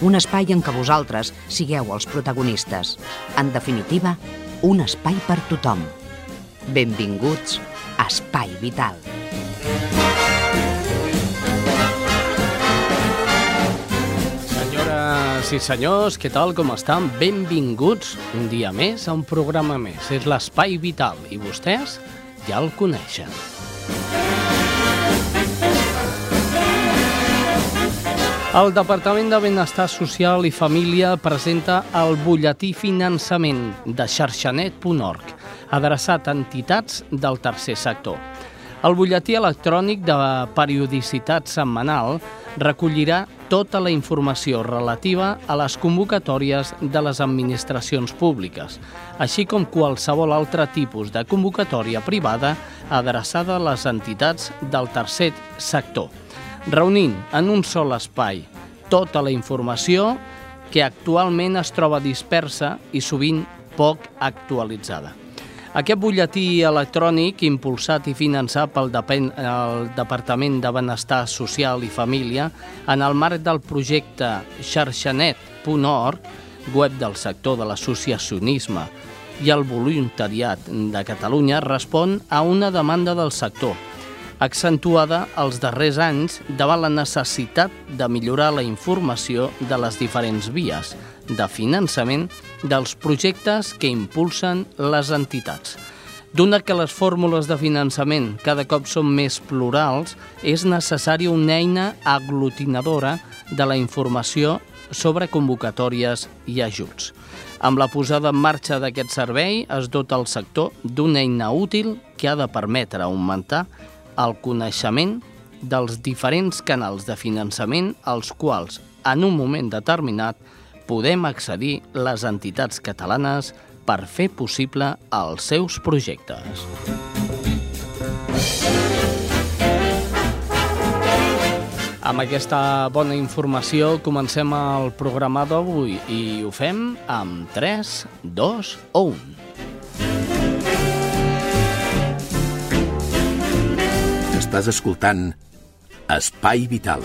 un espai en què vosaltres sigueu els protagonistes. En definitiva, un espai per tothom. Benvinguts a Espai Vital. Senyores i senyors, què tal, com estan? Benvinguts un dia més a un programa més. És l'Espai Vital i vostès ja el coneixen. El Departament de Benestar Social i Família presenta el butlletí finançament de xarxanet.org, adreçat a entitats del tercer sector. El butlletí electrònic de periodicitat setmanal recollirà tota la informació relativa a les convocatòries de les administracions públiques, així com qualsevol altre tipus de convocatòria privada adreçada a les entitats del tercer sector reunint en un sol espai tota la informació que actualment es troba dispersa i sovint poc actualitzada. Aquest butlletí electrònic, impulsat i finançat pel el Departament de Benestar Social i Família en el marc del projecte xarxanet.org, web del sector de l'associacionisme i el voluntariat de Catalunya, respon a una demanda del sector – accentuada els darrers anys davant la necessitat de millorar la informació de les diferents vies de finançament dels projectes que impulsen les entitats. D'una que les fórmules de finançament cada cop són més plurals, és necessària una eina aglutinadora de la informació sobre convocatòries i ajuts. Amb la posada en marxa d'aquest servei es dota el sector d'una eina útil que ha de permetre augmentar el coneixement dels diferents canals de finançament als quals, en un moment determinat, podem accedir les entitats catalanes per fer possible els seus projectes. Amb aquesta bona informació comencem el programa d'avui i ho fem amb 3, 2 o 1. Estàs escoltant Espai Vital.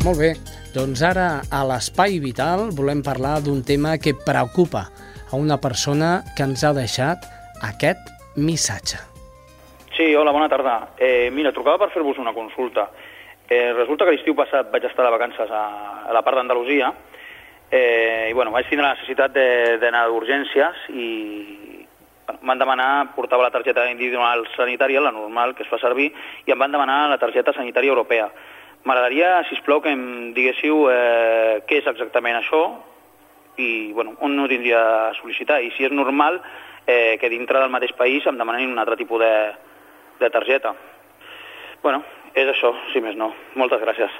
Molt bé, doncs ara a l'Espai Vital volem parlar d'un tema que preocupa a una persona que ens ha deixat aquest missatge. Sí, hola, bona tarda. Eh, mira, trucava per fer-vos una consulta. Eh, resulta que l'estiu passat vaig estar de vacances a, a la part d'Andalusia eh, i bueno, vaig tindre la necessitat d'anar d'urgències i bueno, m'han demanat, portava la targeta individual sanitària, la normal que es fa servir, i em van demanar la targeta sanitària europea. M'agradaria, si plau, que em diguéssiu eh, què és exactament això i bueno, on no tindria a sol·licitar. I si és normal eh, que dintre del mateix país em demanin un altre tipus de, de targeta. Bueno, és això, si més no. Moltes gràcies.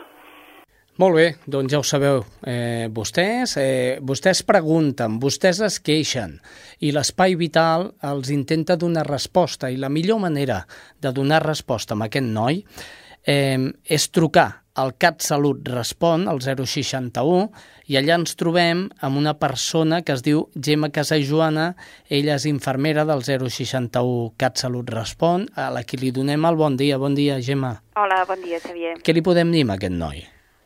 Molt bé, doncs ja ho sabeu. Eh, vostès, eh, vostès pregunten, vostès es queixen i l'Espai Vital els intenta donar resposta i la millor manera de donar resposta a aquest noi eh, és trucar al CatSalut Respon, al 061, i allà ens trobem amb una persona que es diu Gemma Casajoana, ella és infermera del 061 CatSalut Respon, a la qui li donem el bon dia. Bon dia, Gemma. Hola, bon dia, Xavier. Què li podem dir a aquest noi?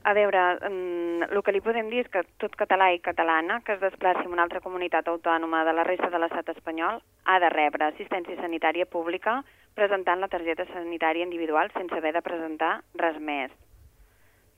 A veure, mm, el que li podem dir és que tot català i catalana que es desplaci en una altra comunitat autònoma de la resta de l'estat espanyol ha de rebre assistència sanitària pública presentant la targeta sanitària individual sense haver de presentar res més.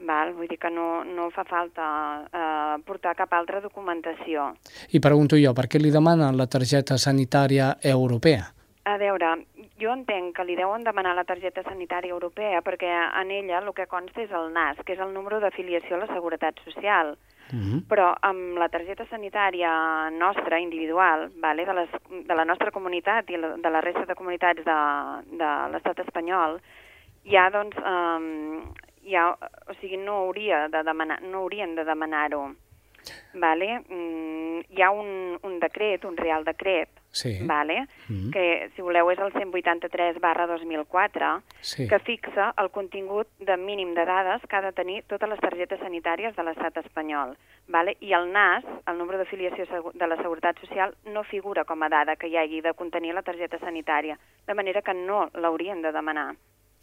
Val? Vull dir que no, no fa falta eh, portar cap altra documentació. I pregunto jo, per què li demanen la targeta sanitària europea? A veure, jo entenc que li deuen demanar la targeta sanitària europea perquè en ella el que consta és el NAS, que és el número d'afiliació a la Seguretat Social. -huh. però amb la targeta sanitària nostra, individual, vale, de, les, de la nostra comunitat i de la resta de comunitats de, de l'estat espanyol, ja, doncs, um, ja, o sigui, no, hauria de demanar, no haurien de demanar-ho. Vale? Mm, hi ha un, un decret, un real decret, Sí. vale? Mm -hmm. que, si voleu, és el 183 barra 2004, Sí. que fixa el contingut de mínim de dades que ha de tenir totes les targetes sanitàries de l'estat espanyol. Vale? I el NAS, el número d'afiliació de la Seguretat Social, no figura com a dada que hi hagi de contenir la targeta sanitària, de manera que no l'haurien de demanar.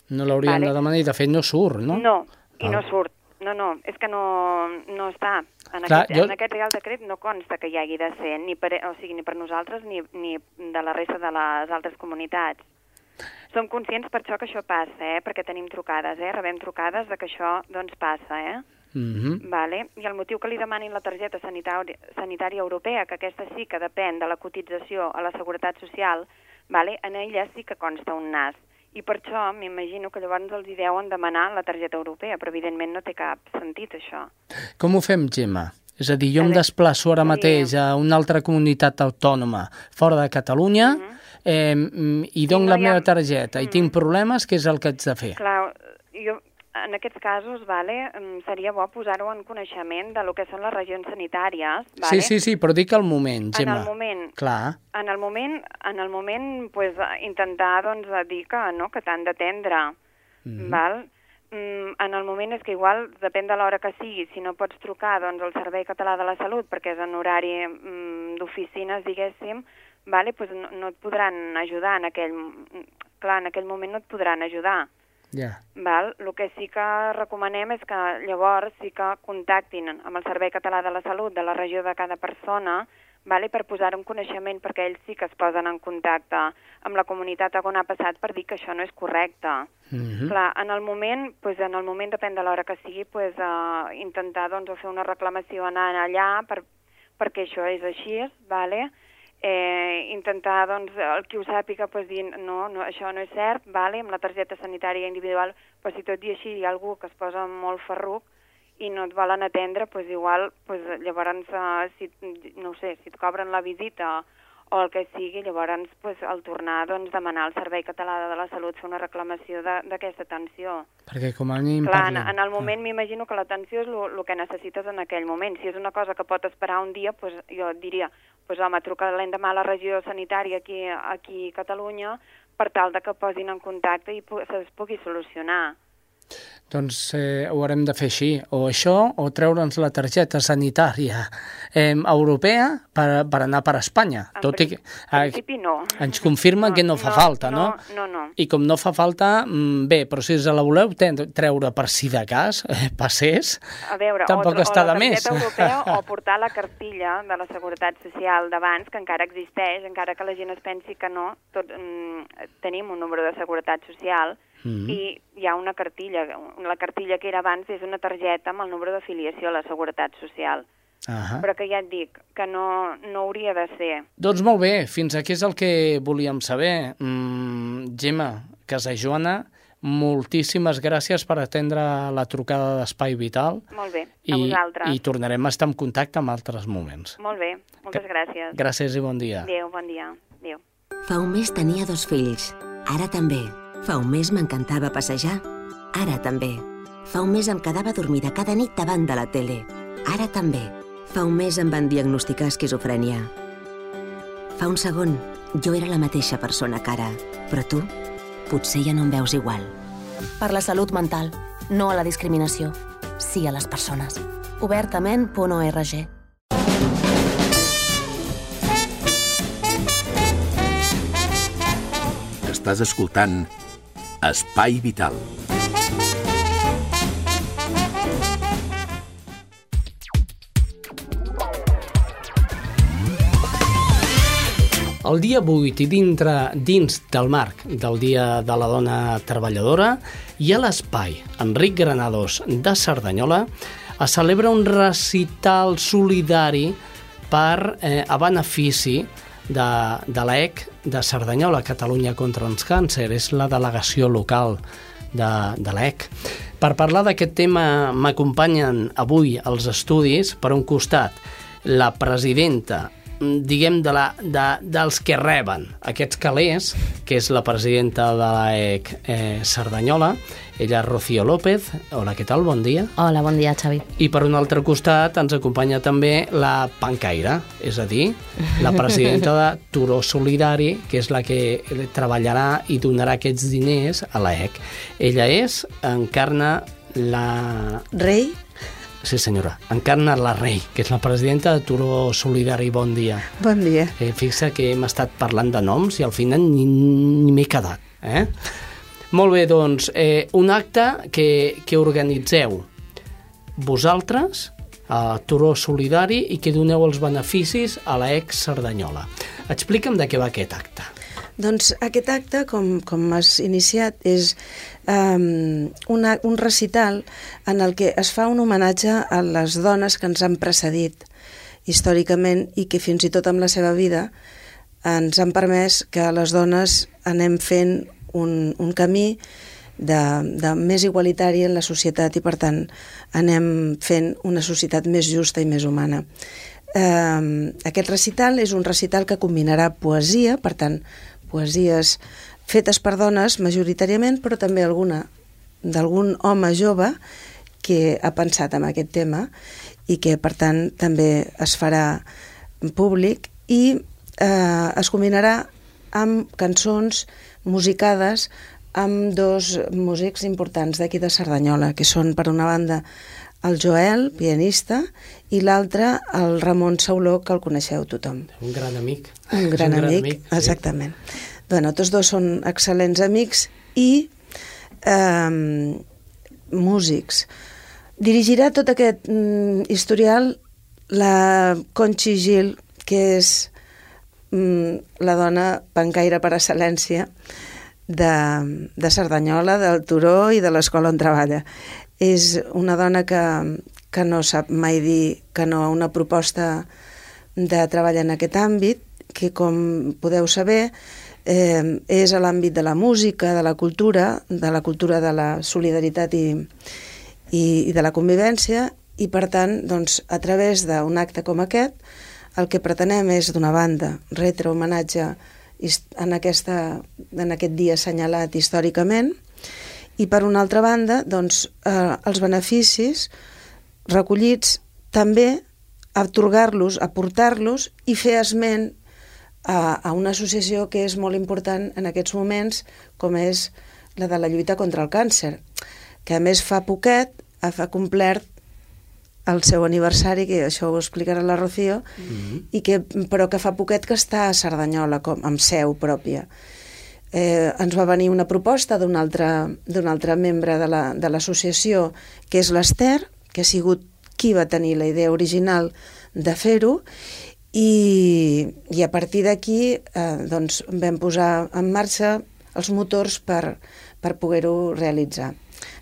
No l'haurien Vale. de demanar i de fet no surt, no? No, i no Val. surt. No, no, és que no, no està. En, Clar, aquest, jo- en aquest Real Decret no consta que hi hagi de ser, ni per, o sigui, ni per nosaltres ni, ni de la resta de les altres comunitats. Som conscients per això que això passa, eh? perquè tenim trucades, eh? rebem trucades de que això doncs, passa. Eh? Mm -hmm. Vale? I el motiu que li demanin la targeta sanitària, sanitària europea, que aquesta sí que depèn de la cotització a la Seguretat Social, vale? en ella sí que consta un NAS. I per això m'imagino que llavors els hi deuen demanar la targeta europea, però evidentment no té cap sentit això. Com ho fem, Gemma? És a dir, jo A em desplaço ara mateix a una altra comunitat autònoma fora de Catalunya eh, mm, i dono no la ha- meva targeta i Mm. tinc problemes, què és el que haig de fer? Clar, jo, en aquests casos vale, mm, seria bo posar-ho en coneixement de lo que són les regions sanitàries. Vale? Sí, sí, sí, però dic al moment, En Gemma. el moment, Clar, en el moment, en el moment pues, intentar doncs, dir que, no, que t'han d'atendre. Mhm. val? Mm, en el moment és que igual, depèn de l'hora que sigui, si no pots trucar doncs, al Servei Català de la Salut, perquè és en horari mm, d'oficines, diguéssim, vale? pues no, no et podran ajudar en aquell... Clar, en aquell moment no et podran ajudar. Ja. Val? El que sí que recomanem és que llavors sí que contactin amb el Servei Català de la Salut de la regió de cada persona vale? per posar un coneixement perquè ells sí que es posen en contacte amb la comunitat on ha passat per dir que això no és correcte. Mm Clar, en el moment, pues, en el moment depèn de l'hora que sigui, pues, uh, intentar doncs, fer una reclamació anant allà per, perquè això és així, vale? Eh, intentar, doncs, el qui ho sàpiga, pues, dir, no, no, això no és cert, vale? amb la targeta sanitària individual, però si tot i així hi ha algú que es posa molt ferruc i no et volen atendre, pues, igual, pues, llavors, uh, si, no sé, si et cobren la visita o el que sigui, llavors, pues, al tornar, doncs, demanar al Servei Català de la Salut fer una reclamació d'aquesta atenció. Perquè com a mínim Clar, en, parlem. en el moment m'imagino que l'atenció és el que necessites en aquell moment. Si és una cosa que pot esperar un dia, pues, jo diria, pues, home, truca l'endemà a la regió sanitària aquí, aquí a Catalunya per tal de que posin en contacte i es pugui solucionar. Doncs eh, ho haurem de fer així, o això, o treure'ns la targeta sanitària eh, europea per, per anar per Espanya. En Tot i que, En principi no. ens confirma que no fa falta, no? No, no. I com no fa falta, mm, bé, però si la voleu treure per si de cas, eh, passés, A veure, tampoc o, està o la de més. europea o portar la cartilla de la Seguretat Social d'abans, que encara existeix, encara que la gent es pensi que no, tot, mm, tenim un número de Seguretat Social Mhm. i hi ha una cartilla. La cartilla que era abans és una targeta amb el número d'afiliació a la Seguretat Social. Ah Però que ja et dic, que no, no hauria de ser. Doncs molt bé, fins aquí és el que volíem saber. Mm, Gemma Casajoana, moltíssimes gràcies per atendre la trucada d'Espai Vital Molt bé, a i, vosaltres. i tornarem a estar en contacte en altres moments. Molt bé, moltes gràcies. Gràcies i bon dia. Adéu, bon dia. Adéu. Fa un mes tenia dos fills, ara també. Fa un mes m'encantava passejar, ara també. Fa un mes em quedava dormida cada nit davant de la tele, ara també. Fa un mes em van diagnosticar esquizofrènia. Fa un segon, jo era la mateixa persona que ara, però tu potser ja no em veus igual. Per la salut mental, no a la discriminació. Sí a les persones. Obertament.org Estàs escoltant Espai Vital. El dia 8 i dintre, dins del marc del Dia de la Dona Treballadora i a l'espai Enric Granados de Cerdanyola es celebra un recital solidari per, eh, a benefici de, de l'EC de Cerdanyola, Catalunya contra els Càncer. És la delegació local de, de l'EC. Per parlar d'aquest tema m'acompanyen avui als estudis, per un costat, la presidenta diguem, de la, de, dels que reben aquests calés, que és la presidenta de l'EC eh, Cerdanyola, ella és Rocío López. Hola, què tal? Bon dia. Hola, bon dia, Xavi. I per un altre costat ens acompanya també la Pancaire, és a dir, la presidenta de Turó Solidari, que és la que treballarà i donarà aquests diners a l'EC. Ella és, encarna la... Rei Sí, senyora. Encarna la Rei, que és la presidenta de Turó Solidari. Bon dia. Bon dia. Eh, fixa que hem estat parlant de noms i al final ni, ni m'he quedat. Eh? Molt bé, doncs, eh, un acte que, que organitzeu vosaltres a Turó Solidari i que doneu els beneficis a la ex Cerdanyola. Explica'm de què va aquest acte. Doncs aquest acte, com, com has iniciat, és um, una, un recital en el que es fa un homenatge a les dones que ens han precedit històricament i que fins i tot amb la seva vida ens han permès que les dones anem fent un, un camí de, de més igualitari en la societat i, per tant, anem fent una societat més justa i més humana. Eh, aquest recital és un recital que combinarà poesia, per tant, poesies fetes per dones majoritàriament, però també alguna d'algun home jove que ha pensat en aquest tema i que, per tant, també es farà públic i eh, es combinarà amb cançons musicades amb dos músics importants d'aquí de Cerdanyola, que són, per una banda, el Joel, pianista, i l'altre, el Ramon Sauló, que el coneixeu tothom. Un gran amic. Un gran, un gran amic, amic, exactament. Sí. Bueno, tots dos són excel·lents amics i eh, músics. Dirigirà tot aquest mm, historial la Conchi Gil, que és mm, la dona pancaire per excel·lència de, de Cerdanyola, del Turó i de l'escola on treballa. És una dona que, que no sap mai dir que no a una proposta de treball en aquest àmbit, que com podeu saber eh, és a l'àmbit de la música, de la cultura, de la cultura de la solidaritat i, i, i de la convivència, i per tant, doncs, a través d'un acte com aquest, el que pretenem és, d'una banda, retre homenatge en, aquesta, en aquest dia assenyalat històricament, i per una altra banda, doncs, eh, els beneficis recollits també atorgar-los, aportar-los i fer esment a, a una associació que és molt important en aquests moments, com és la de la lluita contra el càncer, que a més fa poquet ha complert el seu aniversari, que això ho explicarà la Rocío, mm -hmm. i que, però que fa poquet que està a Cerdanyola, com, amb seu pròpia. Eh, ens va venir una proposta d'un altre, altre membre de l'associació, la, que és l'Ester, que ha sigut qui va tenir la idea original de fer-ho, i, i a partir d'aquí eh, doncs, vam posar en marxa els motors per, per poder-ho realitzar.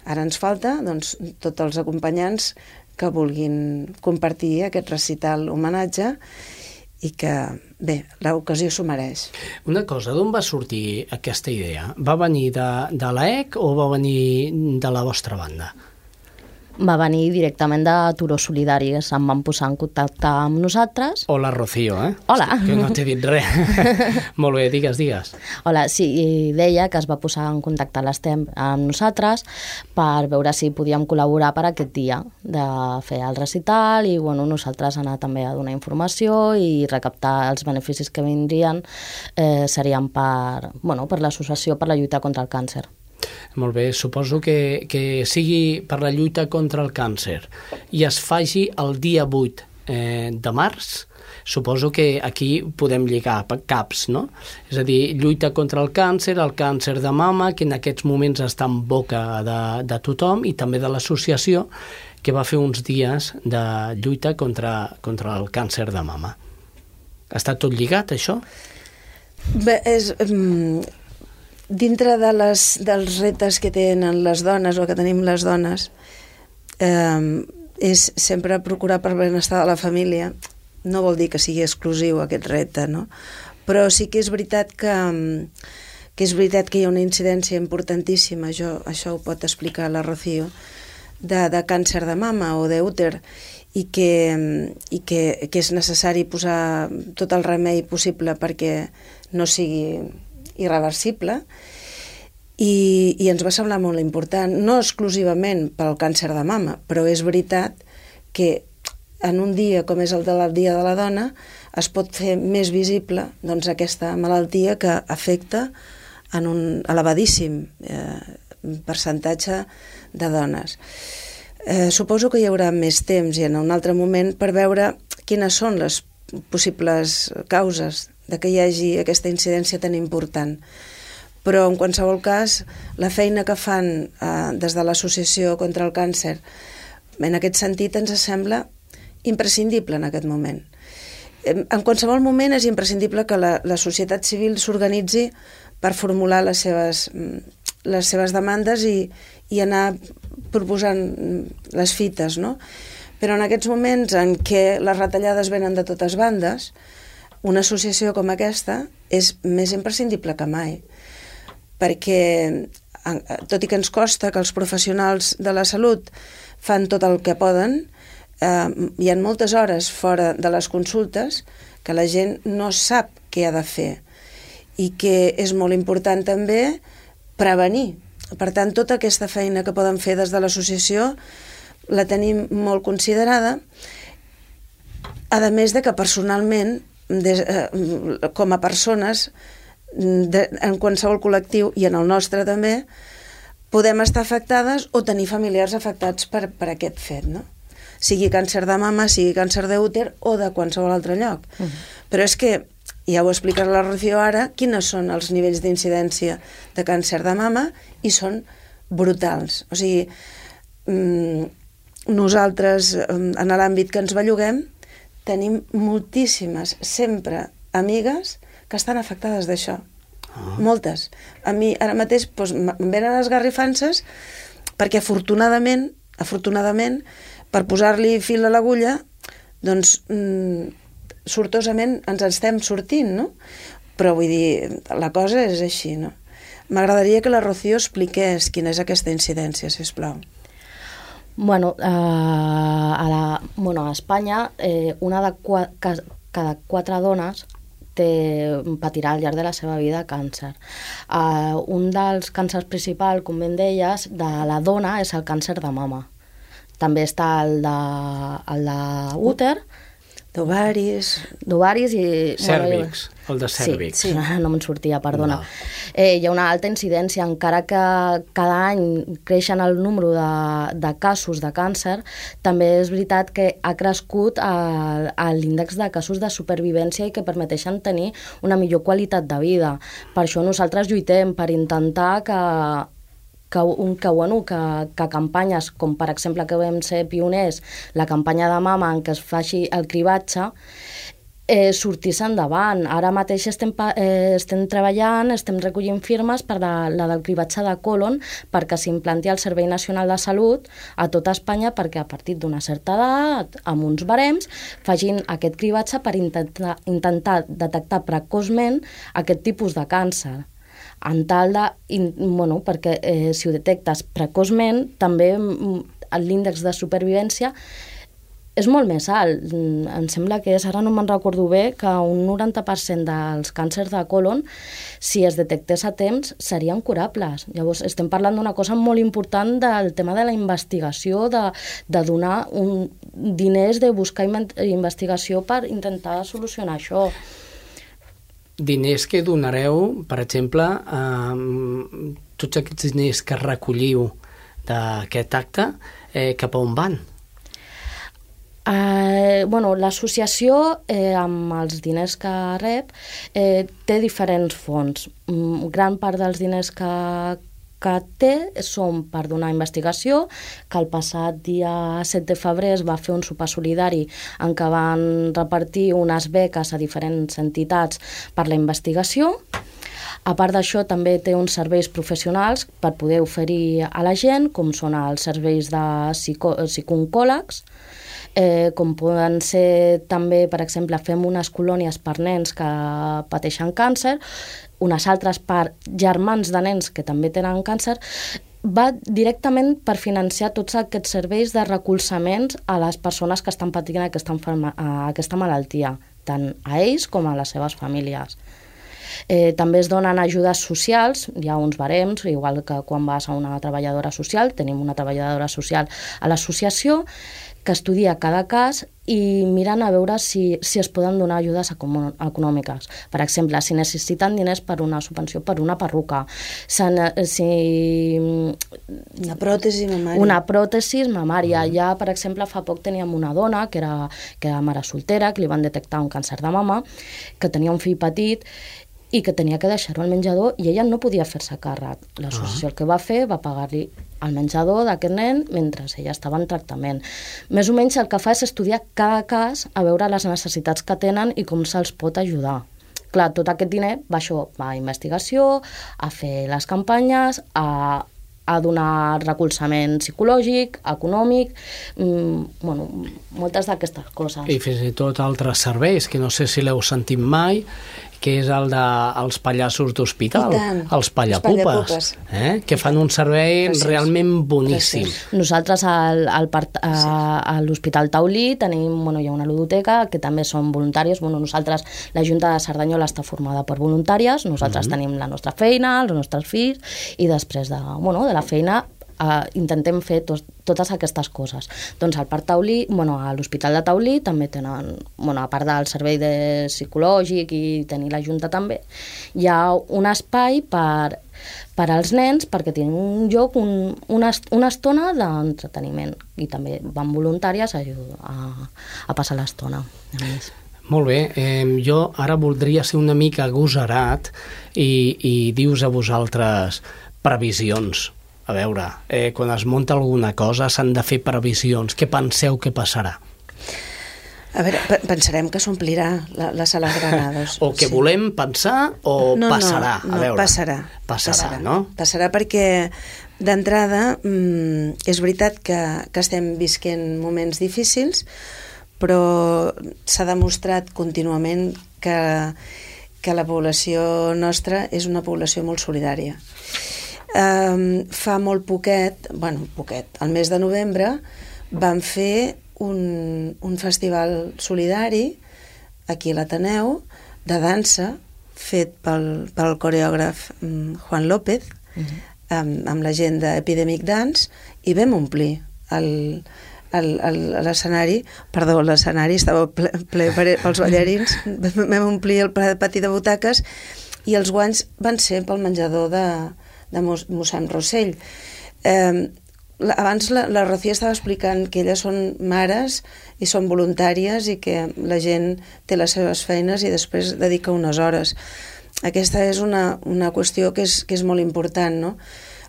Ara ens falta doncs, tots els acompanyants que vulguin compartir aquest recital homenatge i que, bé, l'ocasió s'ho mereix. Una cosa, d'on va sortir aquesta idea? Va venir de, de l'EC o va venir de la vostra banda? Va venir directament de Turó Solidari, em van posar en contacte amb nosaltres. Hola, Rocío, eh? Hola. Que no t'he dit res. Molt bé, digues, digues. Hola, sí, deia que es va posar en contacte l'Estem amb nosaltres per veure si podíem col·laborar per aquest dia de fer el recital i, bueno, nosaltres anar també a donar informació i recaptar els beneficis que vindrien eh, serien per, bueno, per l'associació per la lluita contra el càncer. Molt bé, suposo que, que sigui per la lluita contra el càncer i es faci el dia 8 eh, de març, suposo que aquí podem lligar caps, no? És a dir, lluita contra el càncer, el càncer de mama, que en aquests moments està en boca de, de tothom, i també de l'associació, que va fer uns dies de lluita contra, contra el càncer de mama. Està tot lligat, això? Bé, és... Um dintre de les, dels reptes que tenen les dones o que tenim les dones eh, és sempre procurar per benestar de la família no vol dir que sigui exclusiu aquest repte no? però sí que és veritat que, que és veritat que hi ha una incidència importantíssima, jo, això ho pot explicar la Rocío, de, de càncer de mama o d'úter, i, que, i que, que és necessari posar tot el remei possible perquè no sigui irreversible, i, i ens va semblar molt important, no exclusivament pel càncer de mama, però és veritat que en un dia com és el del Dia de la Dona es pot fer més visible doncs, aquesta malaltia que afecta en un elevadíssim eh, percentatge de dones. Eh, suposo que hi haurà més temps i en un altre moment per veure quines són les possibles causes de que hi hagi aquesta incidència tan important però en qualsevol cas la feina que fan eh, des de l'Associació contra el Càncer en aquest sentit ens sembla imprescindible en aquest moment. En qualsevol moment és imprescindible que la, la societat civil s'organitzi per formular les seves, les seves demandes i, i anar proposant les fites, no? Però en aquests moments en què les retallades venen de totes bandes, una associació com aquesta és més imprescindible que mai perquè tot i que ens costa que els professionals de la salut fan tot el que poden, eh, hi ha moltes hores fora de les consultes que la gent no sap què ha de fer i que és molt important també prevenir. Per tant, tota aquesta feina que poden fer des de l'associació la tenim molt considerada, a més de que personalment, des, eh, com a persones, de, en qualsevol col·lectiu i en el nostre també, podem estar afectades o tenir familiars afectats per, per aquest fet, no? Sigui càncer de mama, sigui càncer d'úter o de qualsevol altre lloc. Uh -huh. Però és que, ja ho explicarà la Rocío ara, quines són els nivells d'incidència de càncer de mama i són brutals. O sigui, mm, nosaltres, en l'àmbit que ens belluguem, tenim moltíssimes, sempre, amigues que estan afectades d'això. Ah. Moltes. A mi ara mateix doncs, em venen les garrifances perquè afortunadament, afortunadament, per posar-li fil a l'agulla, doncs mm, sortosament ens estem sortint, no? Però vull dir, la cosa és així, no? M'agradaria que la Rocío expliqués quina és aquesta incidència, si plau. Bueno, eh, a, la, bueno, a Espanya eh, una de qua, cada quatre dones té, patirà al llarg de la seva vida càncer. Uh, un dels càncers principals, com ben deies, de la dona és el càncer de mama. També està el de, el de úter, D'ovaris... D'ovaris i... Cèrvix, bueno, el de cèrvix. Sí, sí. no me'n sortia, perdona. No. Eh, hi ha una alta incidència, encara que cada any creixen el número de, de casos de càncer, també és veritat que ha crescut l'índex de casos de supervivència i que permeteixen tenir una millor qualitat de vida. Per això nosaltres lluitem per intentar que que, un, que, bueno, que, que campanyes com per exemple que vam ser pioners, la campanya de mama en què es faci el cribatge, eh, sortís endavant. Ara mateix estem, eh, estem treballant, estem recollint firmes per la, la del cribatge de colon perquè s'implanti el Servei Nacional de Salut a tota Espanya perquè a partir d'una certa edat, amb uns barems, facin aquest cribatge per intentar, intentar detectar precoçment aquest tipus de càncer en tal de, in, bueno, perquè eh, si ho detectes precoçment, també mm, l'índex de supervivència és molt més alt. Mm, em sembla que és, ara no me'n recordo bé, que un 90% dels càncers de colon, si es detectés a temps, serien curables. Llavors, estem parlant d'una cosa molt important del tema de la investigació, de, de donar un, diners, de buscar investigació per intentar solucionar això diners que donareu, per exemple, eh, tots aquests diners que recolliu d'aquest acte, eh, cap a on van? Eh, bueno, L'associació, eh, amb els diners que rep, eh, té diferents fons. Mm, gran part dels diners que, que té són per donar investigació, que el passat dia 7 de febrer es va fer un sopar solidari en què van repartir unes beques a diferents entitats per la investigació. A part d'això, també té uns serveis professionals per poder oferir a la gent, com són els serveis de psico psicooncòlegs, eh, com poden ser també, per exemple, fem unes colònies per nens que pateixen càncer, unes altres per germans de nens que també tenen càncer, va directament per financiar tots aquests serveis de recolzaments a les persones que estan patint aquesta, aquesta malaltia, tant a ells com a les seves famílies. Eh, també es donen ajudes socials, hi ha uns barems, igual que quan vas a una treballadora social, tenim una treballadora social a l'associació, que estudia cada cas i miren a veure si, si es poden donar ajudes econòmiques. Per exemple, si necessiten diners per una subvenció per una perruca, si, si... Una pròtesi mamària. Una pròtesi mamària. Mm. Ja, per exemple, fa poc teníem una dona que era, que era mare soltera, que li van detectar un càncer de mama, que tenia un fill petit i que tenia que deixar-ho al menjador i ella no podia fer-se càrrec. L'associació ah. el que va fer va pagar-li el menjador d'aquest nen mentre ella estava en tractament. Més o menys el que fa és estudiar cada cas a veure les necessitats que tenen i com se'ls pot ajudar. Clar, tot aquest diner va això, va a investigació, a fer les campanyes, a, a donar recolzament psicològic, econòmic, mmm, bueno, moltes d'aquestes coses. I fins i tot altres serveis, que no sé si l'heu sentit mai, que és el dels de, pallassos d'hospital, els pallapupes, eh? que fan un servei Gràcies. realment boníssim. Gràcies. Nosaltres al, al a, a l'Hospital Taulí tenim, bueno, hi ha una ludoteca que també són voluntàries, bueno, nosaltres, la Junta de Cerdanyola està formada per voluntàries, nosaltres mm -hmm. tenim la nostra feina, els nostres fills, i després de, bueno, de la feina eh, intentem fer tos, totes aquestes coses. Doncs al Parc Taulí, bueno, a l'Hospital de Taulí també tenen, bueno, a part del servei de psicològic i tenir la Junta també, hi ha un espai per, per als nens perquè tenen un lloc, un, una, una estona d'entreteniment i també van voluntàries a, a, a passar l'estona. Molt bé, eh, jo ara voldria ser una mica agosarat i, i dius a vosaltres previsions a veure, eh, quan es munta alguna cosa s'han de fer previsions. Què penseu que passarà? A veure, pensarem que s'omplirà la, la sala Granados. o que sí. volem pensar o no, passarà? No, no, a veure. passarà. Passarà, passarà no? Passarà perquè d'entrada mmm, és veritat que, que estem visquent moments difícils, però s'ha demostrat contínuament que, que la població nostra és una població molt solidària Um, fa molt poquet, bueno, poquet, al mes de novembre, vam fer un, un festival solidari aquí a l'Ateneu de dansa fet pel, pel coreògraf um, Juan López uh -huh. amb, amb la gent d'Epidemic Dance i vam omplir el, l'escenari, perdó, l'escenari estava ple, ple pels ballarins, vam omplir el pati de butaques i els guanys van ser pel menjador de, de mossèn Rossell. Eh, abans la, la Rocío estava explicant que elles són mares i són voluntàries i que la gent té les seves feines i després dedica unes hores. Aquesta és una, una qüestió que és, que és molt important, no?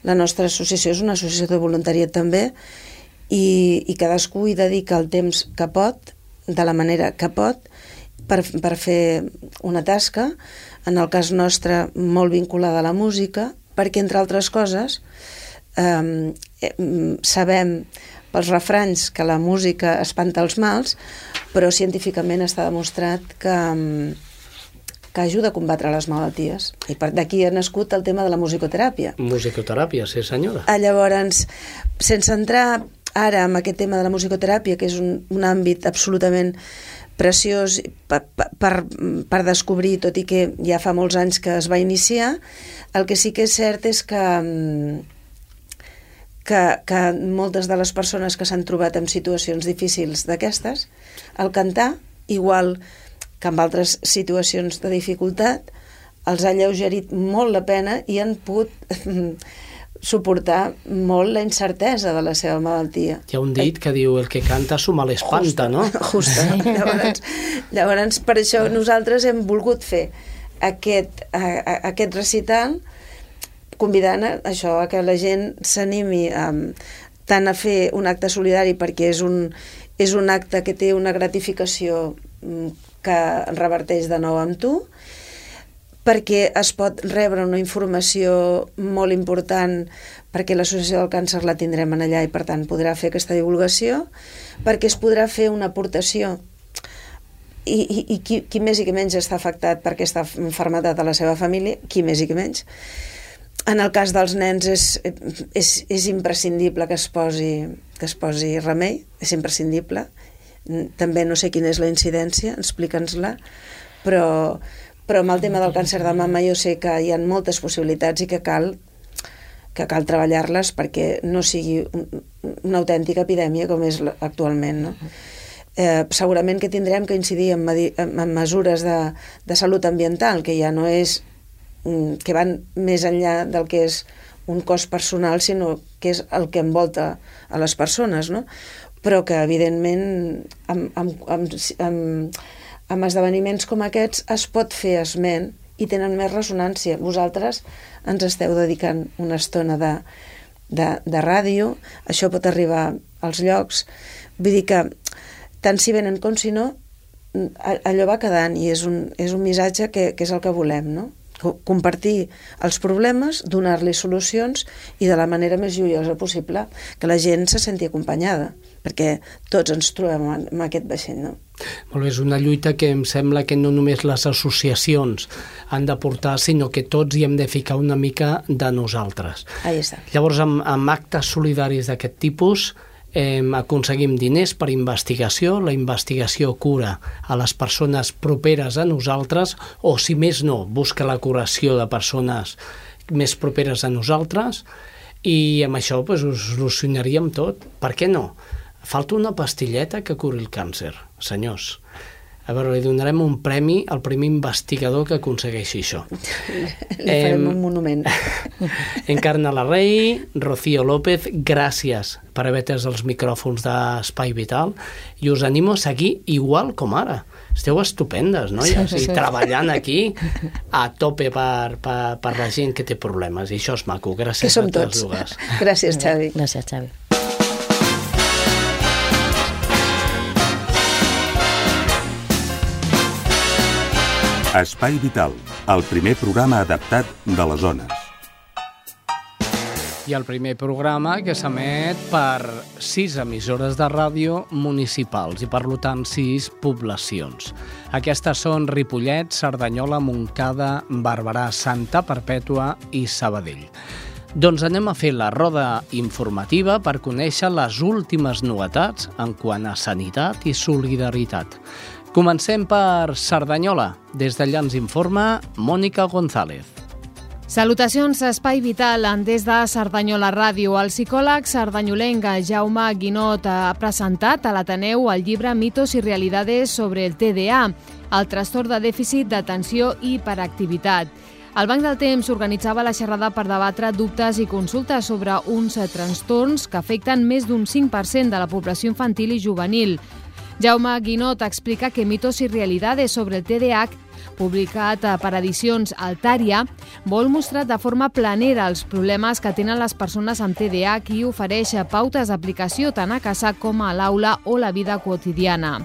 La nostra associació és una associació de voluntariat també i, i cadascú hi dedica el temps que pot, de la manera que pot, per, per fer una tasca, en el cas nostre molt vinculada a la música, perquè, entre altres coses, eh, sabem pels refranys que la música espanta els mals, però científicament està demostrat que, que ajuda a combatre les malalties. I per d'aquí ha nascut el tema de la musicoteràpia. Musicoteràpia, sí senyora. Ah, llavors, sense entrar ara en aquest tema de la musicoteràpia, que és un, un àmbit absolutament preciós per, per, per descobrir, tot i que ja fa molts anys que es va iniciar, el que sí que és cert és que, que, que moltes de les persones que s'han trobat en situacions difícils d'aquestes, al cantar, igual que en altres situacions de dificultat, els ha lleugerit molt la pena i han pogut suportar molt la incertesa de la seva malaltia. Hi ha un dit que diu el que canta s'ho mal espanta, no? Justa. llavors, llavors, per això nosaltres hem volgut fer aquest, a, a, aquest recital convidant a això a que la gent s'animi um, tant a fer un acte solidari perquè és un, és un acte que té una gratificació um, que reverteix de nou amb tu, perquè es pot rebre una informació molt important perquè l'Associació del Càncer la tindrem en allà i per tant podrà fer aquesta divulgació, perquè es podrà fer una aportació i, i, i qui, qui més i qui menys està afectat per aquesta malaltia a la seva família, qui més i qui menys. En el cas dels nens és, és, és imprescindible que es, posi, que es posi remei, és imprescindible. També no sé quina és la incidència, explica'ns-la, però, però amb el tema del càncer de mama jo sé que hi ha moltes possibilitats i que cal que cal treballar-les perquè no sigui un, una autèntica epidèmia com és actualment. No? Eh, segurament que tindrem que incidir en, en, en mesures de, de salut ambiental, que ja no és Mm, que van més enllà del que és un cos personal, sinó que és el que envolta a les persones, no? però que, evidentment, amb, amb, amb, amb, amb esdeveniments com aquests es pot fer esment i tenen més ressonància. Vosaltres ens esteu dedicant una estona de, de, de ràdio, això pot arribar als llocs. Vull dir que, tant si venen com si no, allò va quedant i és un, és un missatge que, que és el que volem, no? Compartir els problemes, donar-li solucions i de la manera més joiosa possible que la gent se senti acompanyada, perquè tots ens trobem en aquest vaixell, no? Molt bé, és una lluita que em sembla que no només les associacions han de portar, sinó que tots hi hem de ficar una mica de nosaltres. Ahí està. Llavors, amb, amb actes solidaris d'aquest tipus, eh, aconseguim diners per investigació, la investigació cura a les persones properes a nosaltres o, si més no, busca la curació de persones més properes a nosaltres i amb això pues, ho solucionaríem tot. Per què no? Falta una pastilleta que curi el càncer, senyors. A veure, li donarem un premi al primer investigador que aconsegueixi això. li farem eh, un monument. Encarna la Rei, Rocío López, gràcies per haver tès els micròfons d'Espai Vital i us animo a seguir igual com ara. Esteu estupendes, no? Sí, sí. treballant aquí a tope per, per, per la gent que té problemes i això és maco. Gràcies que som a tots. dues. Gràcies, Xavi. Gràcies, Xavi. Espai Vital, el primer programa adaptat de les zones. I el primer programa que s'emet per sis emissores de ràdio municipals i, per tant, sis poblacions. Aquestes són Ripollet, Cerdanyola, Montcada, Barberà, Santa Perpètua i Sabadell. Doncs anem a fer la roda informativa per conèixer les últimes novetats en quant a sanitat i solidaritat. Comencem per Cerdanyola. Des d'allà ens informa Mònica González. Salutacions a Espai Vital des de Cerdanyola Ràdio. El psicòleg sardanyolenc Jaume Guinot ha presentat a l'Ateneu el llibre Mitos i Realidades sobre el TDA, el trastorn de dèficit d'atenció i hiperactivitat. El Banc del Temps organitzava la xerrada per debatre dubtes i consultes sobre uns trastorns que afecten més d'un 5% de la població infantil i juvenil. Jaume Guinot explica que Mitos i Realidades sobre el TDAH publicat per edicions Altària, vol mostrar de forma planera els problemes que tenen les persones amb TDAH i ofereix pautes d'aplicació tant a casa com a l'aula o la vida quotidiana.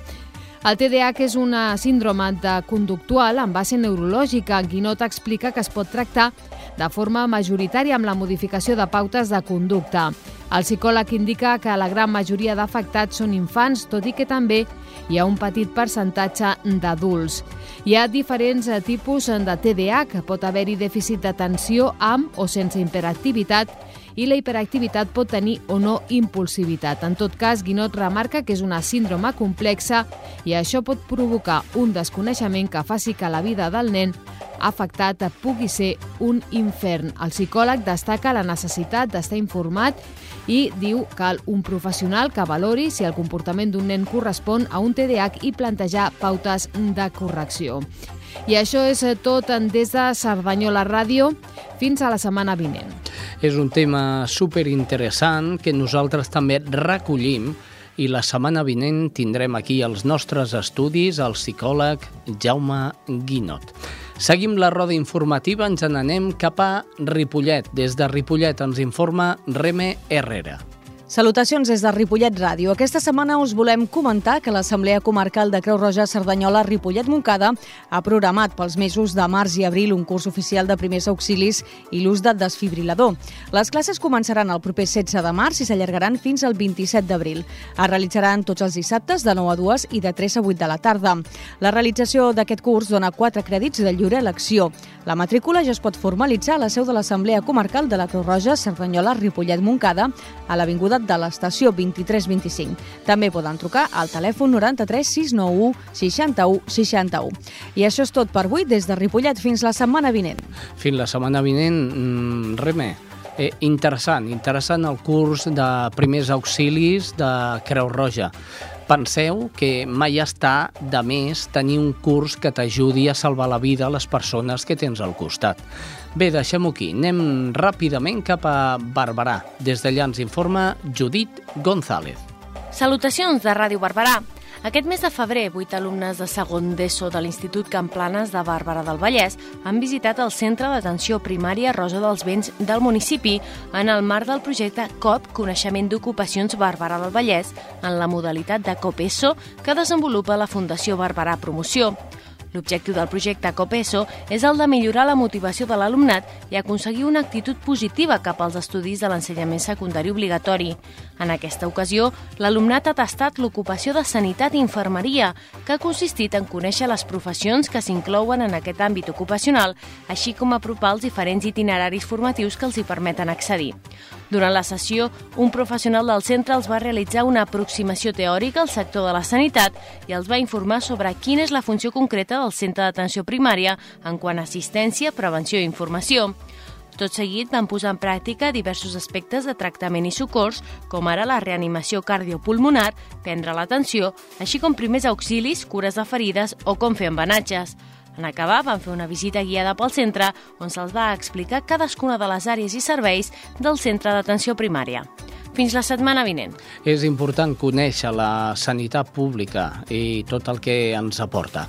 El TDAH és una síndrome de conductual amb base neurològica. Guinot explica que es pot tractar de forma majoritària amb la modificació de pautes de conducta. El psicòleg indica que la gran majoria d'afectats són infants, tot i que també hi ha un petit percentatge d'adults. Hi ha diferents tipus de TDAH. Pot haver-hi dèficit d'atenció amb o sense hiperactivitat i la hiperactivitat pot tenir o no impulsivitat. En tot cas, Guinot remarca que és una síndrome complexa i això pot provocar un desconeixement que faci que la vida del nen afectat pugui ser un infern. El psicòleg destaca la necessitat d'estar informat i diu que cal un professional que valori si el comportament d'un nen correspon a un TDAH i plantejar pautes de correcció. I això és tot des de Cerdanyola Ràdio. Fins a la setmana vinent. És un tema super interessant que nosaltres també recollim i la setmana vinent tindrem aquí els nostres estudis el psicòleg Jaume Guinot. Seguim la roda informativa, ens n'anem cap a Ripollet. Des de Ripollet ens informa Reme Herrera. Salutacions des de Ripollet Ràdio. Aquesta setmana us volem comentar que l'Assemblea Comarcal de Creu Roja Cerdanyola Ripollet Moncada ha programat pels mesos de març i abril un curs oficial de primers auxilis i l'ús de desfibrilador. Les classes començaran el proper 16 de març i s'allargaran fins al 27 d'abril. Es realitzaran tots els dissabtes de 9 a 2 i de 3 a 8 de la tarda. La realització d'aquest curs dona 4 crèdits de lliure elecció. La matrícula ja es pot formalitzar a la seu de l'Assemblea Comarcal de la Creu Roja Cerdanyola Ripollet Moncada a l'Avinguda de l'estació 2325. També poden trucar al telèfon 93 691 61 61. I això és tot per avui, des de Ripollet fins la setmana vinent. Fins la setmana vinent, mmm, res més. Eh, interessant, interessant el curs de primers auxilis de Creu Roja. Penseu que mai està de més tenir un curs que t'ajudi a salvar la vida a les persones que tens al costat. Bé, deixem-ho aquí. Anem ràpidament cap a Barberà. Des d'allà ens informa Judit González. Salutacions de Ràdio Barberà. Aquest mes de febrer, vuit alumnes de segon d'ESO de l'Institut Camplanes de Bàrbara del Vallès han visitat el Centre d'Atenció Primària Rosa dels Vents del municipi en el marc del projecte COP Coneixement d'Ocupacions Bàrbara del Vallès en la modalitat de COP-ESO que desenvolupa la Fundació Bàrbara Promoció. L'objectiu del projecte COPESO és el de millorar la motivació de l'alumnat i aconseguir una actitud positiva cap als estudis de l'ensenyament secundari obligatori. En aquesta ocasió, l'alumnat ha tastat l'ocupació de sanitat i infermeria, que ha consistit en conèixer les professions que s'inclouen en aquest àmbit ocupacional, així com apropar els diferents itineraris formatius que els hi permeten accedir. Durant la sessió, un professional del centre els va realitzar una aproximació teòrica al sector de la sanitat i els va informar sobre quina és la funció concreta del centre d'atenció primària en quant a assistència, prevenció i informació. Tot seguit van posar en pràctica diversos aspectes de tractament i socors, com ara la reanimació cardiopulmonar, prendre l'atenció, així com primers auxilis, cures de ferides o com fer embenatges. En acabar, van fer una visita guiada pel centre, on se'ls va explicar cadascuna de les àrees i serveis del centre d'atenció primària. Fins la setmana vinent. És important conèixer la sanitat pública i tot el que ens aporta.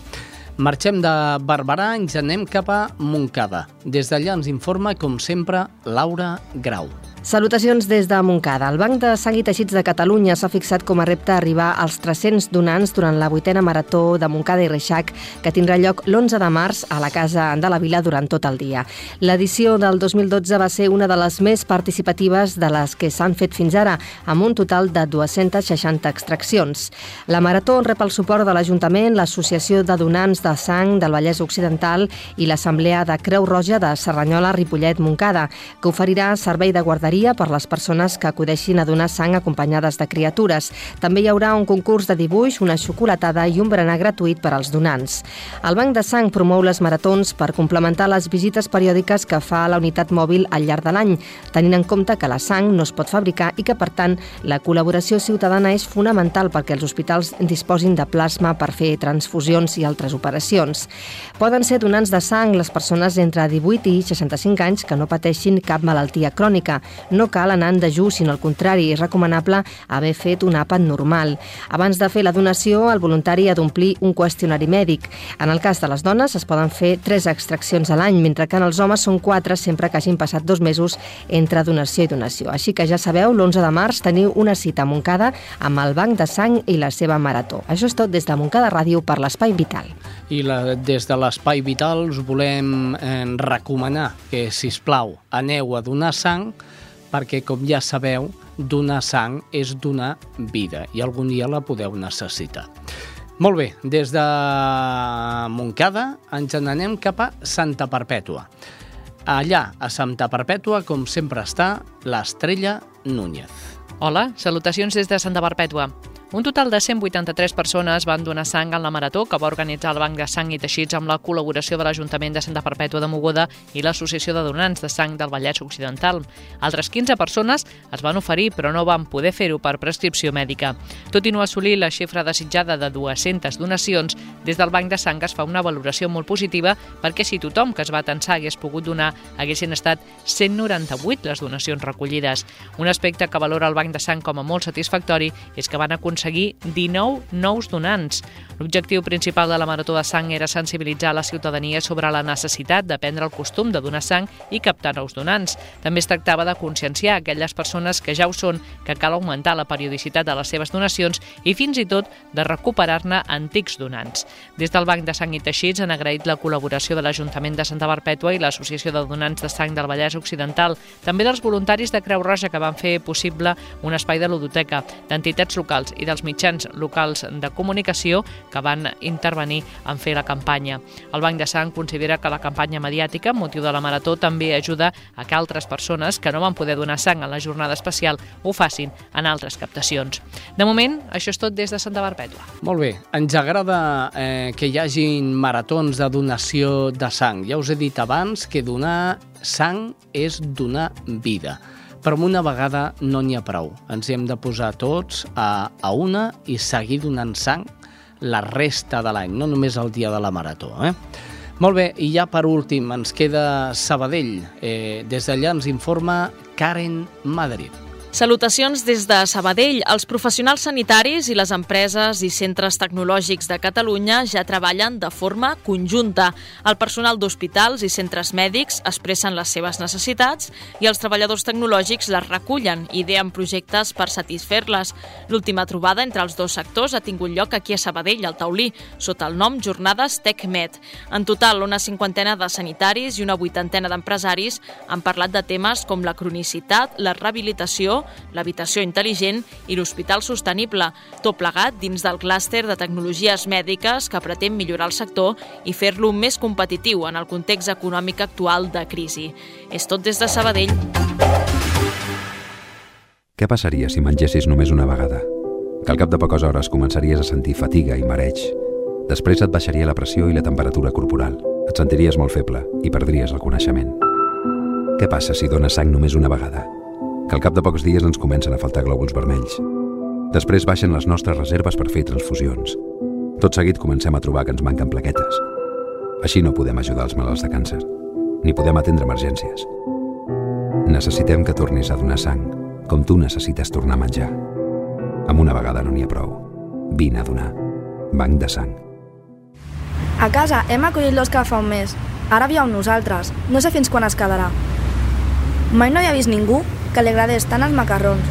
Marxem de Barberà, ens anem cap a Montcada. Des d'allà ens informa, com sempre, Laura Grau. Salutacions des de Montcada. El Banc de Sang i Teixits de Catalunya s'ha fixat com a repte arribar als 300 donants durant la vuitena marató de Montcada i Reixac, que tindrà lloc l'11 de març a la Casa de la Vila durant tot el dia. L'edició del 2012 va ser una de les més participatives de les que s'han fet fins ara, amb un total de 260 extraccions. La marató rep el suport de l'Ajuntament, l'Associació de Donants de Sang del Vallès Occidental i l'Assemblea de Creu Roja de Serranyola, Ripollet, Montcada, que oferirà servei de guarderia guarderia per les persones que acudeixin a donar sang acompanyades de criatures. També hi haurà un concurs de dibuix, una xocolatada i un berenar gratuït per als donants. El Banc de Sang promou les maratons per complementar les visites periòdiques que fa la unitat mòbil al llarg de l'any, tenint en compte que la sang no es pot fabricar i que, per tant, la col·laboració ciutadana és fonamental perquè els hospitals disposin de plasma per fer transfusions i altres operacions. Poden ser donants de sang les persones entre 18 i 65 anys que no pateixin cap malaltia crònica, no cal anar en dejú, sinó al contrari, és recomanable haver fet un àpat normal. Abans de fer la donació, el voluntari ha d'omplir un qüestionari mèdic. En el cas de les dones es poden fer tres extraccions a l'any, mentre que en els homes són quatre sempre que hagin passat dos mesos entre donació i donació. Així que ja sabeu, l'11 de març teniu una cita a Montcada amb el Banc de Sang i la seva marató. Això és tot des de Montcada Ràdio per l'Espai Vital. I la, des de l'Espai Vital us volem eh, recomanar que, si us plau, aneu a donar sang perquè, com ja sabeu, donar sang és donar vida i algun dia la podeu necessitar. Molt bé, des de Montcada ens n'anem cap a Santa Perpètua. Allà, a Santa Perpètua, com sempre està, l'estrella Núñez. Hola, salutacions des de Santa Perpètua. Un total de 183 persones van donar sang en la marató que va organitzar el Banc de Sang i Teixits amb la col·laboració de l'Ajuntament de Santa Perpètua de Mogoda i l'Associació de Donants de Sang del Vallès Occidental. Altres 15 persones es van oferir però no van poder fer-ho per prescripció mèdica. Tot i no assolir la xifra desitjada de 200 donacions, des del Banc de Sang es fa una valoració molt positiva perquè si tothom que es va tensar hagués pogut donar, haguessin estat 198 les donacions recollides. Un aspecte que valora el Banc de Sang com a molt satisfactori és que van aconseguir aconseguir 19 nous donants. L'objectiu principal de la Marató de Sang era sensibilitzar la ciutadania sobre la necessitat de prendre el costum de donar sang i captar nous donants. També es tractava de conscienciar aquelles persones que ja ho són que cal augmentar la periodicitat de les seves donacions i fins i tot de recuperar-ne antics donants. Des del Banc de Sang i Teixits han agraït la col·laboració de l'Ajuntament de Santa Barpètua i l'Associació de Donants de Sang del Vallès Occidental, també dels voluntaris de Creu Roja que van fer possible un espai de ludoteca, d'entitats locals i dels mitjans locals de comunicació que van intervenir en fer la campanya. El Banc de Sang considera que la campanya mediàtica motiu de la Marató també ajuda a que altres persones que no van poder donar sang en la jornada especial ho facin en altres captacions. De moment, això és tot des de Santa Barbètua. Molt bé, ens agrada eh, que hi hagin maratons de donació de sang. Ja us he dit abans que donar sang és donar vida però una vegada no n'hi ha prou. Ens hem de posar tots a, a una i seguir donant sang la resta de l'any, no només el dia de la marató. Eh? Molt bé, i ja per últim ens queda Sabadell. Eh, des d'allà ens informa Karen Madrid. Salutacions des de Sabadell. Els professionals sanitaris i les empreses i centres tecnològics de Catalunya ja treballen de forma conjunta. El personal d'hospitals i centres mèdics expressen les seves necessitats i els treballadors tecnològics les recullen i ideen projectes per satisfer-les. L'última trobada entre els dos sectors ha tingut lloc aquí a Sabadell, al Taulí, sota el nom Jornades TechMed. En total, una cinquantena de sanitaris i una vuitantena d'empresaris han parlat de temes com la cronicitat, la rehabilitació, l'habitació intel·ligent i l'hospital sostenible, tot plegat dins del clúster de tecnologies mèdiques que pretén millorar el sector i fer-lo més competitiu en el context econòmic actual de crisi. És tot des de Sabadell. Què passaria si mengessis només una vegada? Que al cap de poques hores començaries a sentir fatiga i mareig. Després et baixaria la pressió i la temperatura corporal. Et sentiries molt feble i perdries el coneixement. Què passa si dones sang només una vegada? Que al cap de pocs dies ens comencen a faltar glòbuls vermells. Després baixen les nostres reserves per fer transfusions. Tot seguit comencem a trobar que ens manquen plaquetes. Així no podem ajudar els malalts de càncer, ni podem atendre emergències. Necessitem que tornis a donar sang, com tu necessites tornar a menjar. Amb una vegada no n'hi ha prou. Vine a donar. Banc de sang. A casa hem acollit l'Òscar fa un mes. Ara viu amb nosaltres. No sé fins quan es quedarà. Mai no havia vist ningú que li agradés tant els macarrons.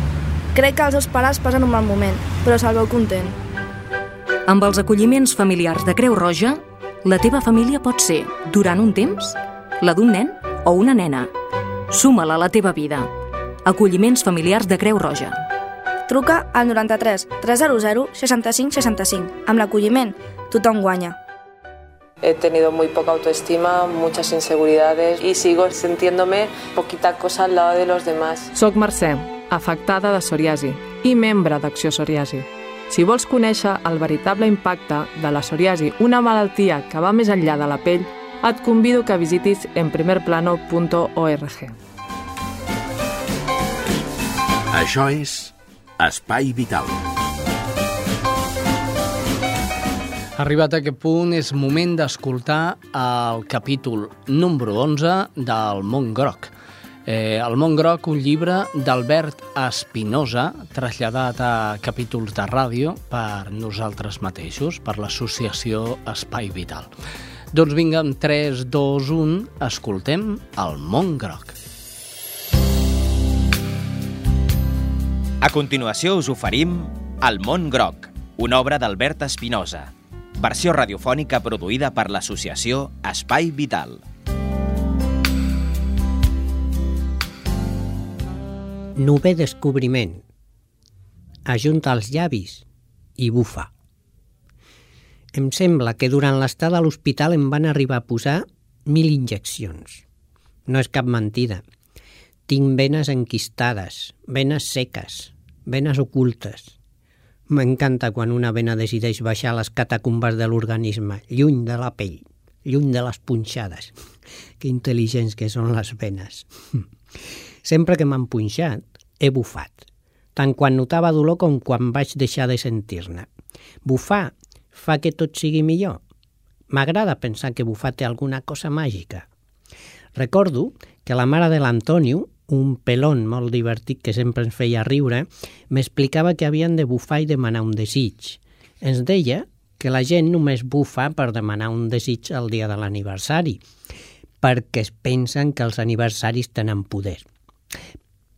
Crec que els seus pares passen un mal moment, però se'l veu content. Amb els acolliments familiars de Creu Roja, la teva família pot ser, durant un temps, la d'un nen o una nena. Suma-la a la teva vida. Acolliments familiars de Creu Roja. Truca al 93 300 65 65. Amb l'acolliment, tothom guanya. He tenido muy poca autoestima, muchas inseguridades y sigo sintiéndome poquita cosa al lado de los demás. Soc Mercè, afectada de psoriasi i membre d'Acció Psoriasi. Si vols conèixer el veritable impacte de la psoriasi, una malaltia que va més enllà de la pell, et convido que visitis enprimerplano.org. Això és Espai Vital. Arribat a aquest punt, és moment d'escoltar el capítol número 11 del Mont Groc. Eh, el Mont Groc, un llibre d'Albert Espinosa, traslladat a capítols de ràdio per nosaltres mateixos, per l'associació Espai Vital. Doncs vinga, amb 3, 2, 1, escoltem el Mont Groc. A continuació us oferim El món groc, una obra d'Albert Espinosa, versió radiofònica produïda per l'associació Espai Vital. Nové descobriment. Ajunta els llavis i bufa. Em sembla que durant l'estada a l'hospital em van arribar a posar mil injeccions. No és cap mentida. Tinc venes enquistades, venes seques, venes ocultes. M'encanta quan una vena decideix baixar les catacumbes de l'organisme, lluny de la pell, lluny de les punxades. Que intel·ligents que són les venes. Sempre que m'han punxat, he bufat, tant quan notava dolor com quan vaig deixar de sentir-ne. Bufar fa que tot sigui millor. M'agrada pensar que bufar té alguna cosa màgica. Recordo que la mare de l'Antonio un pelón molt divertit que sempre ens feia riure, m'explicava que havien de bufar i demanar un desig. Ens deia que la gent només bufa per demanar un desig el dia de l'aniversari, perquè es pensen que els aniversaris tenen poder.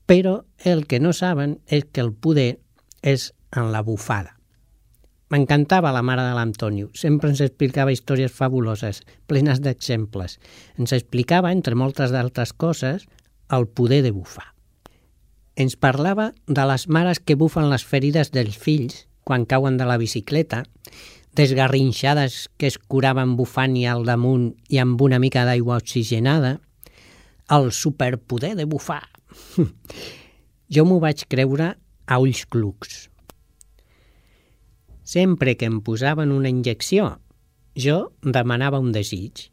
Però el que no saben és que el poder és en la bufada. M'encantava la mare de l'Antonio. Sempre ens explicava històries fabuloses, plenes d'exemples. Ens explicava, entre moltes d'altres coses, el poder de bufar. Ens parlava de les mares que bufen les ferides dels fills quan cauen de la bicicleta, desgarrinxades que es curaven bufant i al damunt i amb una mica d'aigua oxigenada, el superpoder de bufar. jo m'ho vaig creure a ulls clucs. Sempre que em posaven una injecció, jo demanava un desig.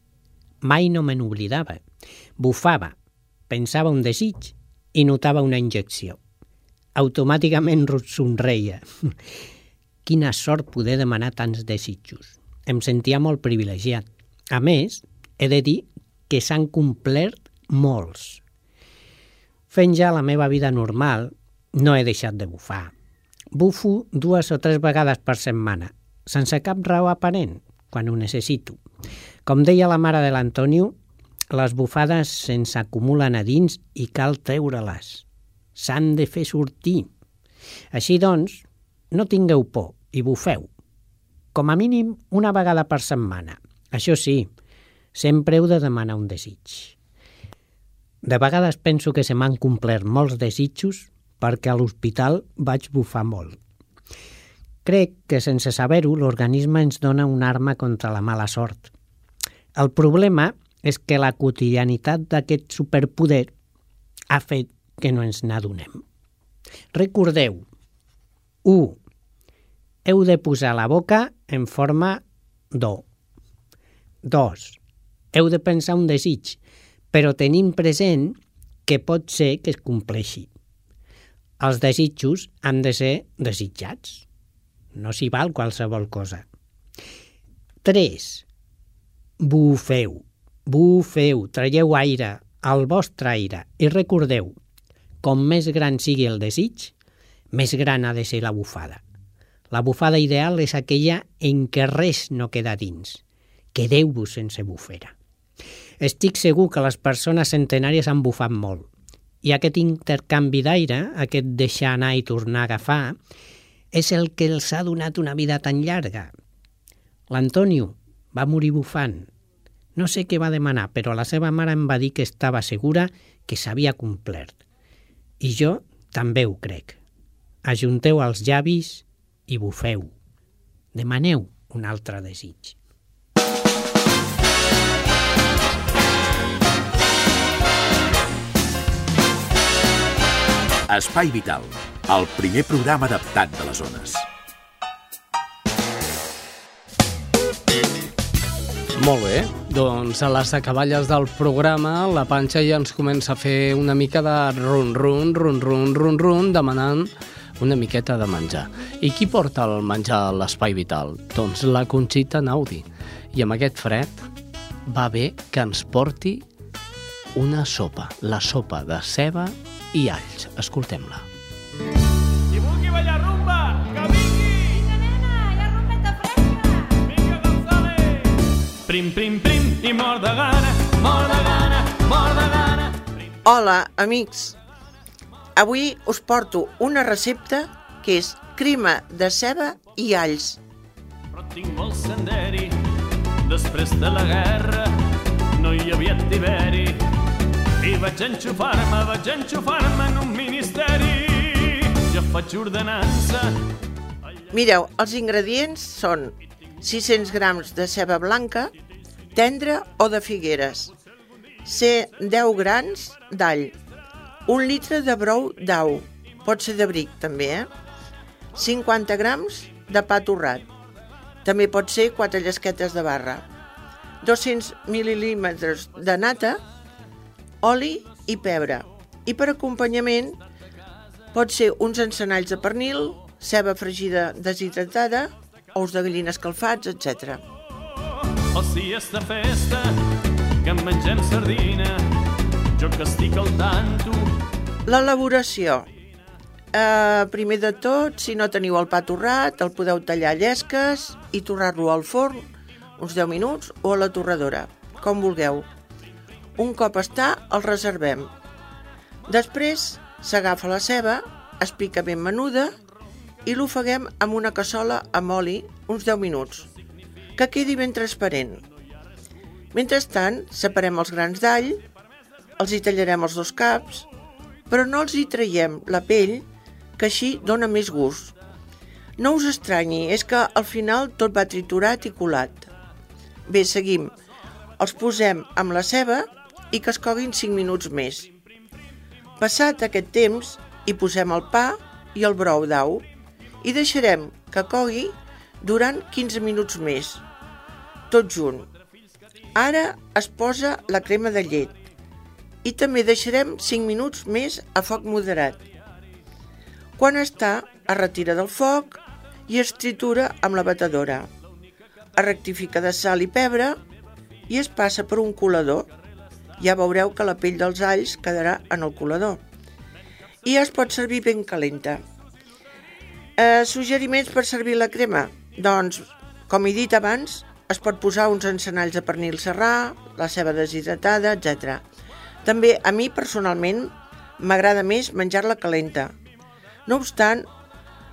Mai no me n'oblidava. Bufava, pensava un desig i notava una injecció. Automàticament somreia. Quina sort poder demanar tants desitjos. Em sentia molt privilegiat. A més, he de dir que s'han complert molts. Fent ja la meva vida normal, no he deixat de bufar. Bufo dues o tres vegades per setmana, sense cap raó aparent, quan ho necessito. Com deia la mare de l'Antonio, les bufades se'ns acumulen a dins i cal treure-les. S'han de fer sortir. Així doncs, no tingueu por i bufeu. Com a mínim una vegada per setmana. Això sí, sempre heu de demanar un desig. De vegades penso que se m'han complert molts desitjos perquè a l'hospital vaig bufar molt. Crec que sense saber-ho l'organisme ens dona una arma contra la mala sort. El problema és que la quotidianitat d'aquest superpoder ha fet que no ens n'adonem. Recordeu, 1 heu de posar la boca en forma do. 2. Heu de pensar un desig, però tenim present que pot ser que es compleixi. Els desitjos han de ser desitjats. No s'hi val qualsevol cosa. 3. Bufeu, bufeu, traieu aire, el vostre aire, i recordeu, com més gran sigui el desig, més gran ha de ser la bufada. La bufada ideal és aquella en què res no queda dins. Quedeu-vos sense bufera. Estic segur que les persones centenàries han bufat molt. I aquest intercanvi d'aire, aquest deixar anar i tornar a agafar, és el que els ha donat una vida tan llarga. L'Antonio va morir bufant. No sé què va demanar, però la seva mare em va dir que estava segura que s'havia complert. I jo també ho crec. Ajunteu els llavis i bufeu. Demaneu un altre desig. Espai Vital, el primer programa adaptat de les zones. Molt bé, doncs a les acaballes del programa la panxa ja ens comença a fer una mica de run-run, run-run, run-run, demanant una miqueta de menjar. I qui porta el menjar a l'espai vital? Doncs la Conxita Naudi. I amb aquest fred va bé que ens porti una sopa, la sopa de ceba i alls. Escoltem-la. Qui Prim, prim, prim, i mort de gana, mort de gana, mort de gana. Hola, amics. Avui us porto una recepta que és crema de ceba i alls. Però tinc molt senderi, després de la guerra no hi havia tiberi. I vaig enxufar-me, vaig enxufar-me en un ministeri. Jo faig ordenança. Mireu, els ingredients són 600 grams de ceba blanca, tendra o de figueres, ser 10 grans d'all, un litre de brou d'au, pot ser de bric també, eh? 50 grams de pa torrat, també pot ser 4 llesquetes de barra, 200 mil·límetres de nata, oli i pebre. I per acompanyament pot ser uns encenalls de pernil, ceba fregida deshidratada, ous de gallina escalfats, etc. O si és de festa, que en mengem sardina, jo que estic al tanto L'elaboració. Eh, primer de tot, si no teniu el pa torrat, el podeu tallar a llesques i torrar-lo al forn uns 10 minuts o a la torradora, com vulgueu. Un cop està, el reservem. Després s'agafa la ceba, es pica ben menuda i l'ofeguem amb una cassola amb oli uns 10 minuts, que quedi ben transparent. Mentrestant, separem els grans d'all, els hi tallarem els dos caps, però no els hi traiem la pell que així dona més gust. No us estranyi, és que al final tot va triturat i colat. Bé, seguim. Els posem amb la ceba i que es coguin 5 minuts més. Passat aquest temps, hi posem el pa i el brou d'au i deixarem que cogui durant 15 minuts més, tot junt. Ara es posa la crema de llet i també deixarem 5 minuts més a foc moderat. Quan està, es retira del foc i es tritura amb la batedora. Es rectifica de sal i pebre i es passa per un colador. Ja veureu que la pell dels alls quedarà en el colador. I es pot servir ben calenta. Eh, suggeriments per servir la crema? Doncs, com he dit abans, es pot posar uns encenalls de pernil serrà, la ceba deshidratada, etc. També a mi personalment m'agrada més menjar-la calenta, no obstant,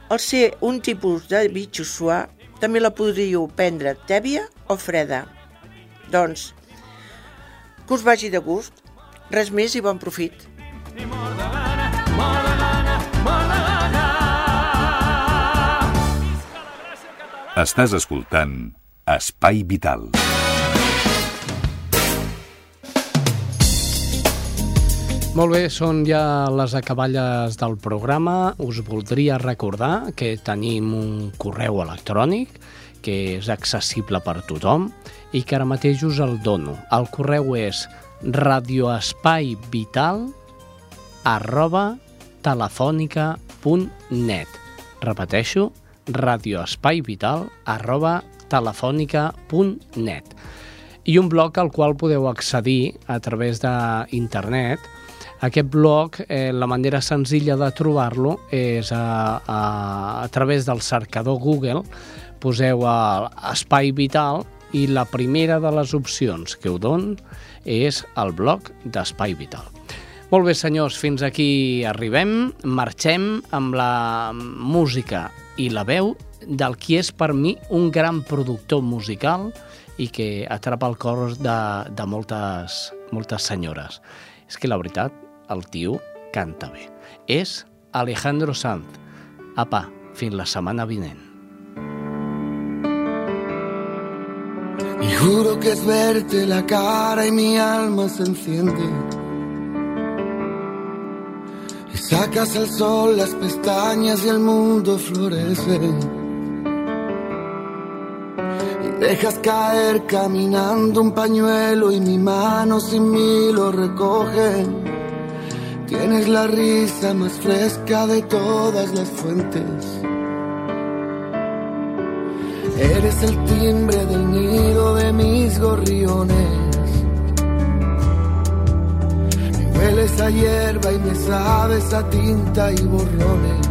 al ser un tipus de bitxo suà, també la podríeu prendre tèbia o freda. Doncs, que us vagi de gust. Res més i bon profit. Estàs escoltant Espai Vital. Molt bé, són ja les acaballes del programa. Us voldria recordar que tenim un correu electrònic que és accessible per tothom i que ara mateix us el dono. El correu és radioespaivital arroba telefònica.net Repeteixo, radioespaivital arroba telefònica.net i un blog al qual podeu accedir a través d'internet aquest blog, eh, la manera senzilla de trobar-lo és a, a, a través del cercador Google, poseu a Espai Vital i la primera de les opcions que ho don és el blog d'Espai Vital. Molt bé, senyors, fins aquí arribem. Marxem amb la música i la veu del qui és per mi un gran productor musical i que atrapa el cor de, de moltes, moltes senyores. És que la veritat, el tio canta bé. És Alejandro Sanz. Apa, fins la setmana vinent. Y juro que es verte la cara y mi alma se enciende. Sacas al sol las pestañas y el mundo florece. Y dejas caer caminando un pañuelo y mi mano sin mí lo recoge. Tienes la risa más fresca de todas las fuentes. Eres el timbre del nido de mis gorriones. Me hueles a hierba y me sabes a tinta y borrones.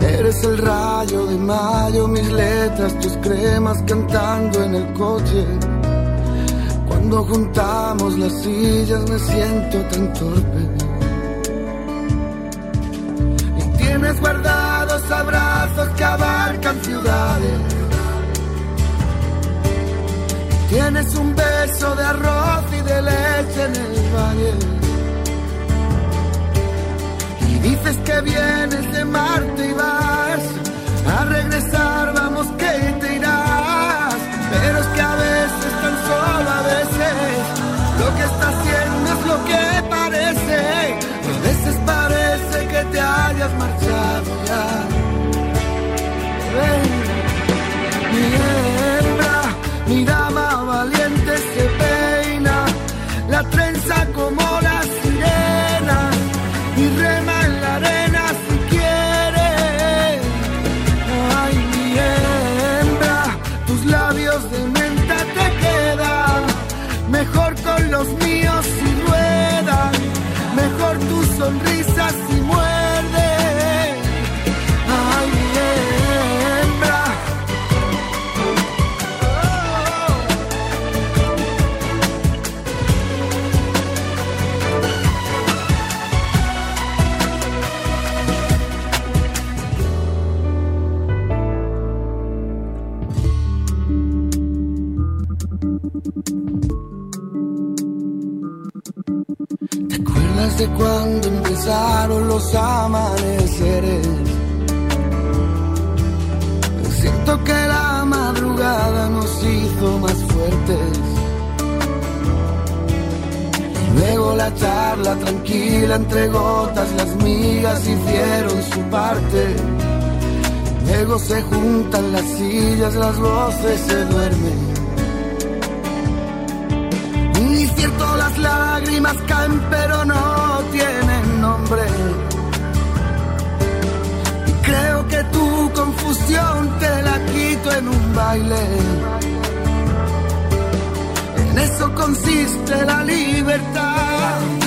Eres el rayo de mayo, mis letras, tus cremas cantando en el coche. Cuando juntamos las sillas me siento tan torpe. Y tienes guardados abrazos que abarcan ciudades. Tienes un beso de arroz y de leche en el valle. Y dices que vienes de Marte y vas a regresar, vamos que te irás. Pero es que a veces, tan solo a veces, lo que está haciendo es lo que parece. A veces parece que te hayas marchado entre gotas, las migas hicieron su parte. Luego se juntan las sillas, las voces se duermen. Y cierto las lágrimas caen, pero no tienen nombre. Y creo que tu confusión te la quito en un baile. En eso consiste la libertad.